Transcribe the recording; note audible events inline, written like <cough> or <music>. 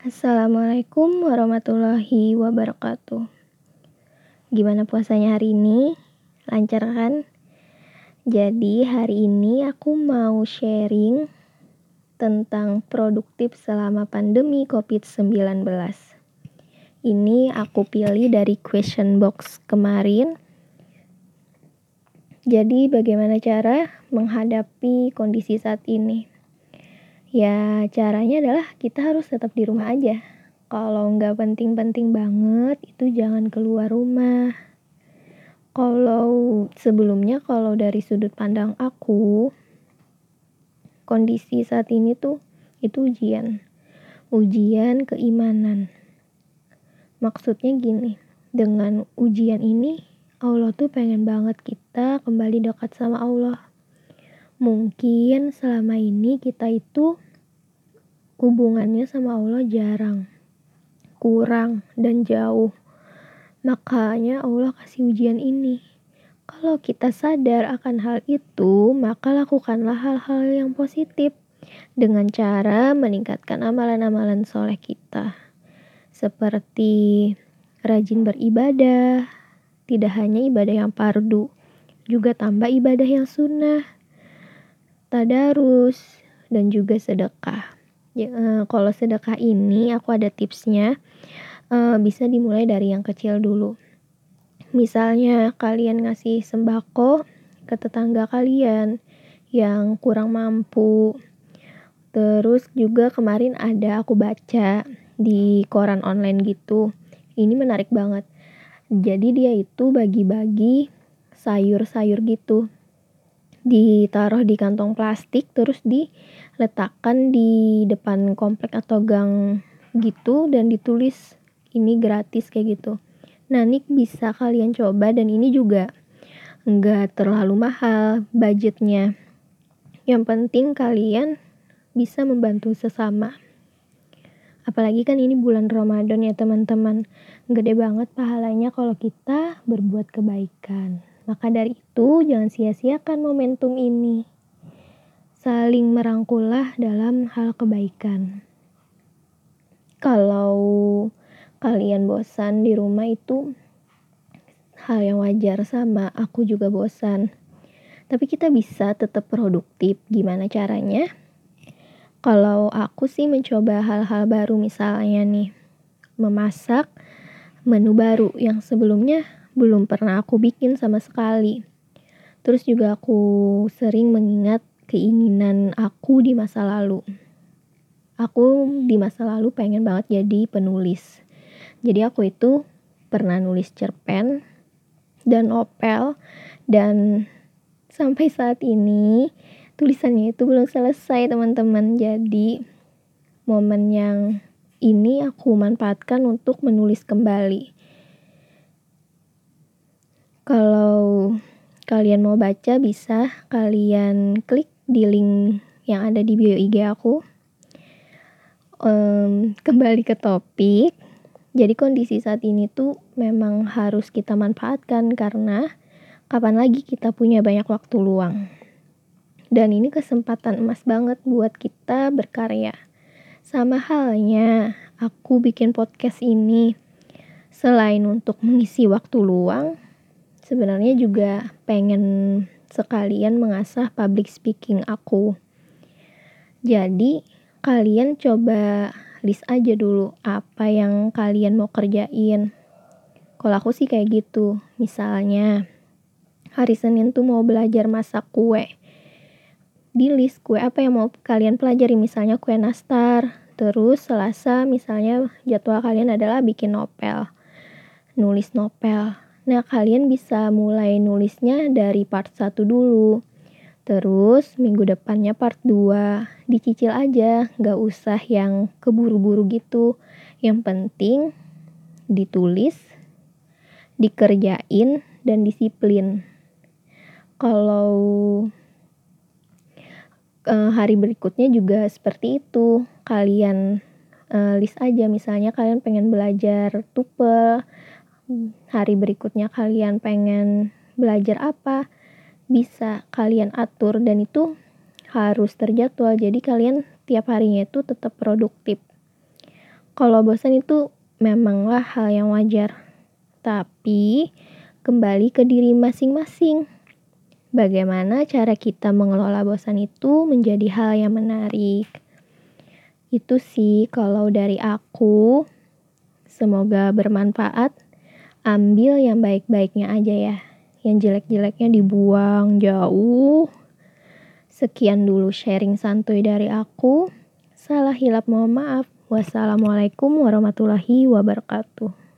Assalamualaikum warahmatullahi wabarakatuh. Gimana puasanya hari ini? Lancar kan? Jadi hari ini aku mau sharing tentang produktif selama pandemi COVID-19. Ini aku pilih dari question box kemarin. Jadi bagaimana cara menghadapi kondisi saat ini? Ya, caranya adalah kita harus tetap di rumah aja. Kalau nggak penting-penting banget, itu jangan keluar rumah. Kalau sebelumnya, kalau dari sudut pandang aku, kondisi saat ini tuh itu ujian. Ujian keimanan. Maksudnya gini, dengan ujian ini, Allah tuh pengen banget kita kembali dekat sama Allah mungkin selama ini kita itu hubungannya sama Allah jarang, kurang, dan jauh. Makanya Allah kasih ujian ini. Kalau kita sadar akan hal itu, maka lakukanlah hal-hal yang positif dengan cara meningkatkan amalan-amalan soleh kita. Seperti rajin beribadah, tidak hanya ibadah yang pardu, juga tambah ibadah yang sunnah tadarus, dan juga sedekah. Ya, uh, kalau sedekah ini aku ada tipsnya, uh, bisa dimulai dari yang kecil dulu. Misalnya kalian ngasih sembako ke tetangga kalian yang kurang mampu. Terus juga kemarin ada aku baca di koran online gitu. Ini menarik banget. Jadi dia itu bagi-bagi sayur-sayur gitu ditaruh di kantong plastik terus diletakkan di depan komplek atau gang gitu dan ditulis ini gratis kayak gitu. Nah, ini bisa kalian coba dan ini juga nggak terlalu mahal budgetnya. Yang penting kalian bisa membantu sesama. Apalagi kan ini bulan Ramadan ya teman-teman. Gede banget pahalanya kalau kita berbuat kebaikan. Maka dari itu, jangan sia-siakan momentum ini. Saling merangkullah dalam hal kebaikan. Kalau kalian bosan di rumah itu hal yang wajar sama aku juga bosan. Tapi kita bisa tetap produktif. Gimana caranya? Kalau aku sih mencoba hal-hal baru misalnya nih, memasak menu baru yang sebelumnya belum pernah aku bikin sama sekali. Terus juga aku sering mengingat keinginan aku di masa lalu. Aku di masa lalu pengen banget jadi penulis. Jadi aku itu pernah nulis cerpen dan novel dan sampai saat ini tulisannya itu belum selesai teman-teman. Jadi momen yang ini aku manfaatkan untuk menulis kembali. Kalau kalian mau baca bisa kalian klik di link yang ada di bio IG aku. Um, <laughs> kembali ke topik. Jadi kondisi saat ini tuh memang harus kita manfaatkan karena kapan lagi kita punya banyak waktu luang. Dan ini kesempatan emas banget buat kita berkarya. Sama halnya aku bikin podcast ini selain untuk mengisi waktu luang, sebenarnya juga pengen sekalian mengasah public speaking aku. Jadi, kalian coba list aja dulu apa yang kalian mau kerjain. Kalau aku sih kayak gitu. Misalnya, hari Senin tuh mau belajar masak kue. Di list kue apa yang mau kalian pelajari, misalnya kue nastar. Terus Selasa misalnya jadwal kalian adalah bikin novel. Nulis novel Nah, kalian bisa mulai nulisnya dari part 1 dulu. Terus minggu depannya part 2. Dicicil aja, gak usah yang keburu-buru gitu. Yang penting ditulis, dikerjain, dan disiplin. Kalau uh, hari berikutnya juga seperti itu. Kalian uh, list aja misalnya kalian pengen belajar tupel hari berikutnya kalian pengen belajar apa, bisa kalian atur dan itu harus terjadwal. Jadi kalian tiap harinya itu tetap produktif. Kalau bosan itu memanglah hal yang wajar, tapi kembali ke diri masing-masing. Bagaimana cara kita mengelola bosan itu menjadi hal yang menarik. Itu sih kalau dari aku. Semoga bermanfaat. Ambil yang baik-baiknya aja ya. Yang jelek-jeleknya dibuang jauh. Sekian dulu sharing santuy dari aku. Salah hilap mohon maaf. Wassalamualaikum warahmatullahi wabarakatuh.